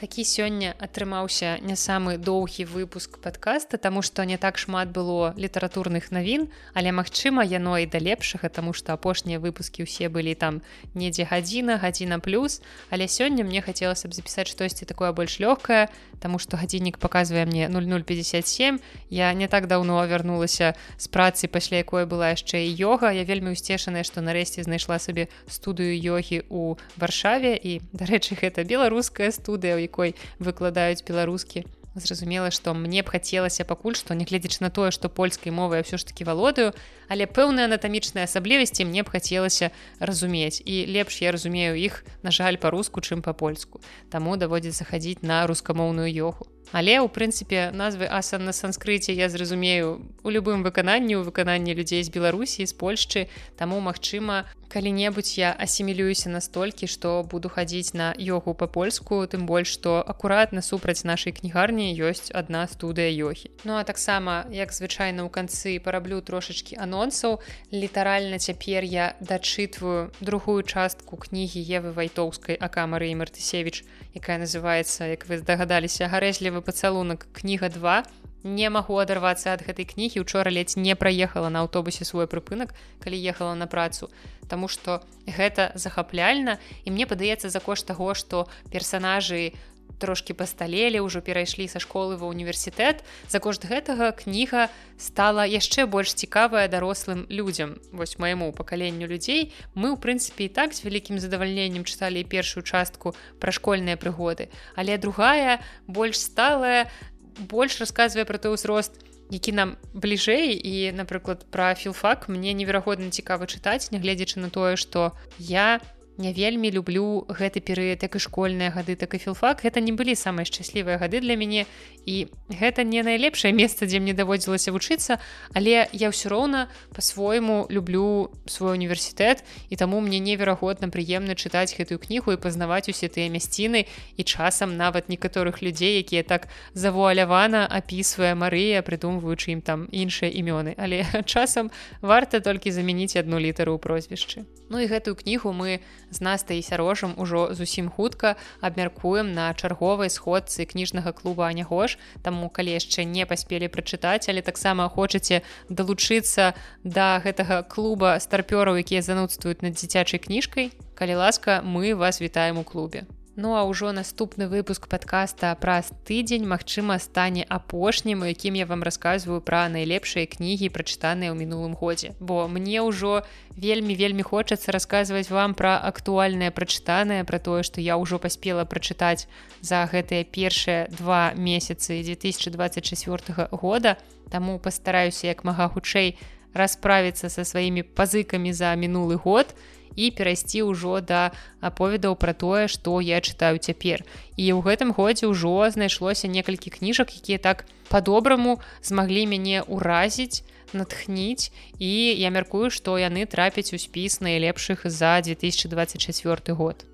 такі сёння атрымаўся не самы доўгі выпуск подкаста тому что не так шмат было літаратурных навін але магчыма яно і да лепшага тому что апошнія выпуски ўсе былі там недзе гадзіна гадзіна плюс але сёння мне хацелася б запісаць штосьці такое больш лёгкае тому что гадзіннік показывае мне 0057 я не так давно вярнулася з працы пасля якой была яшчэ і йога. Я вельмі усцешаная что нарэшце знайшла сабе студыю йогі у варшаве. І дарэчы гэта беларуская студыя у якой выкладаюць беларускі. Зразумела што мне б хацелася пакуль што нягледзяч на тое што польскай мовай ўсё ж таки валодаю але пэўныя анатамічныя асаблівасці мне б хацелася разумець. І лепш я разумею іх на жаль па-руску чым па-польску. Таму даводзіцца хадзіць на рускамоўную йогу Але ў прынцыпе назвы асан на санскрыце я зразумею у любым выкананні ў выкананні людзей з Беларусі з Польшчы. Таму магчыма калі-небудзь я асімілююся настолькі што буду хадзіць на йогу па-польску тым больш што акуратна супраць нашай кнігарні ёсць адна студыя йохі. Ну а таксама як звычайна ў канцы параблю трошачкі анонсаў. Літаральна цяпер я дачытваю другую частку кнігі евы вайтоўскай акамары і мартысевич якая называется як вы здагадаліся гарэзліва красивы пацалунак кніга 2 не магу адарвацца ад гэтай кнігі учора ледзь не праехала на аўтобусе свой прыпынак калі ехала на працу Таму что гэта захапляльна і мне падаецца за кошт таго што персонажы трошки пасталелі ўжо перайшлі са школы ва універсітэт за кошт гэтага кніга стала яшчэ больш цікавая дарослым людзям. Вось майму пакаленню людзей мы ў прынцыпе і так з вялікім задавальненнем чыталі першую частку пра школьныя прыгоды. Але другая больш сталая больш расказвае пра той узрост які нам бліжэй. І напрыклад пра філфак мне неверагодна цікава чытаць нягледзячы на тое што я не вельмі люблю гэты перыяд як і школьныя гады так і філфак. Гэта не былі самыя шчаслівыя гады для мяне і гэта не найлепшае месца дзе мне даводзілася вучыцца але я ўсё роўна по-свойму люблю свой універсітэт і таму мне неверагодна прыемна чытаць гэтую кнігу і пазнаваць усе тыя мясціны і часам нават некаторых людзей якія так завуалявана апісвае Марыя прыдумваючы ім там іншыя імёны. Але часам варта толькі замяніць одну літару ў прозвішчы Ну і гэтую кнігу мы з настай сярожам ужо зусім хутка абмяркуем на чарговай сходцы кніжнага клуба анягош таму калі яшчэ не паспелі прачытаць але таксама хочаце далучыцца да гэтага клуба старпёраў якія занудствуюць над дзіцячай кніжкай калі ласка мы вас вітаем у клубе Ну а ўжо наступны выпуск подкаста праз тыдзень магчыма стане апошнім, у якім я вам расказваю пра найлепшыя кнігі прачытаныя ў мінулым годзе. Бо мне ўжо вельмі вельмі хочацца расказваць вам пра актуальнае прачытанае пра тое, што я ўжо паспела прачытаць за гэтыя першыя два месяцы 2024 года. Таму пастараюся як мага хутчэй расправіцца са сваімі пазыкамі за мінулы год, і перайсці ўжо да аповедаў пра тое што я чытаю цяпер. І ў гэтым годзе ўжо знайшлося некалькі кніжак якія так по-добраму змаглі мяне ўразіць натхніць і я мяркую што яны трапяць у спіс найлепшых за 2024 год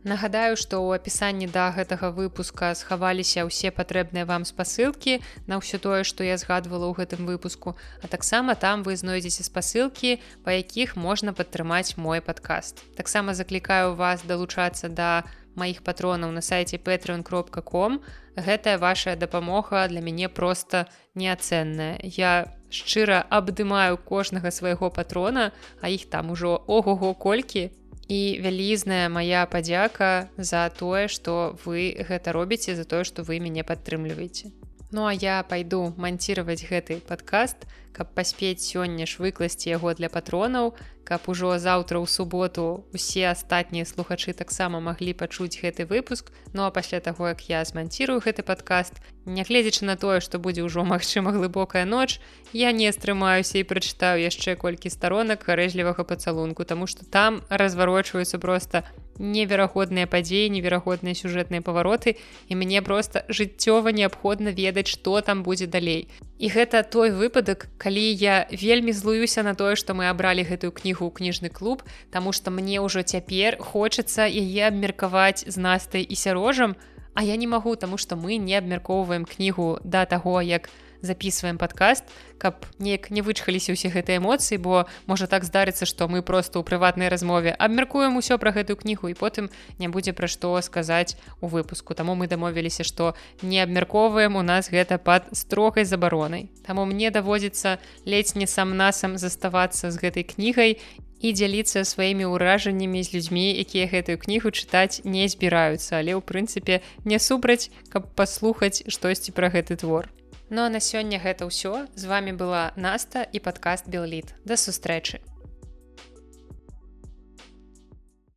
Нагадаю, што ў апісанні да гэтага выпуска схаваліся ўсе патрэбныя вам спасылкі на ўсё тое, што я згадвала ў гэтым выпуску, а таксама там вы знойдзеце спасылкі, па якіх можна падтрымаць мой падкаст. Таксама заклікаю вас далучацца да маіх патронаў на сайце patreon.com. Гэтая вашая дапамога для мяне проста неацэнная. Я шчыра абдымаю кожнага свайго патрона, а іх там ужо ого-го колькі, і вялізная моя падзяка за тое што вы гэта робіце за тое што вы мяне падтрымліваеце Ну а я пайду манціраваць гэты падкаст каб паспець сёння ж выкласці яго для патронаў каб ужо заўтра ў суботу усе астатнія слухачы таксама маглі пачуць гэты выпуск. Ну а пасля таго як я зманцірую гэты падкаст нягледзячы на тое што будзе ўжо магчыма глыбокая ноч я не стрымаюся і прачытаю яшчэ колькі старонак гарэжлівага пацалунку тому что там разварочваюцца просто неверагодныя падзеі неверагодныя сюжэтныя павароты і мне просто жыццёва неабходна ведаць што там будзе далей. І гэта той выпадак калі я вельмі злуюся на тое што мы абралі гэтую кнігу кніжны клуб Таму што мне ўжо цяпер хочацца яе абмеркаваць з настай і сярожам А я не магу таму што мы не абмяркоўваем кнігу да таго як у записываем подкаст каб неяк не вычхаліся ўсе гэтыя эмоцыі бо можа так здарыцца што мы просто ў прыватнай размове абмяркуем усё пра гэтую кнігу і потым не будзе пра што сказаць у выпуску. Таму мы дамовіліся што не абмяркоўваем у нас гэта пад строгай забаронай. Таму мне даводзіцца ледзь не сам насам заставацца з гэтай кнігай і дзяліцца сваімі ўражаннямі з людзьмі якія гэтую кнігу чытаць не збіраюцца але ў прынцыпе не супраць каб паслухаць штосьці пра гэты твор Ну а на сёння гэта ўсё. З вами была Наста і падкаст Белліт да сустрэчы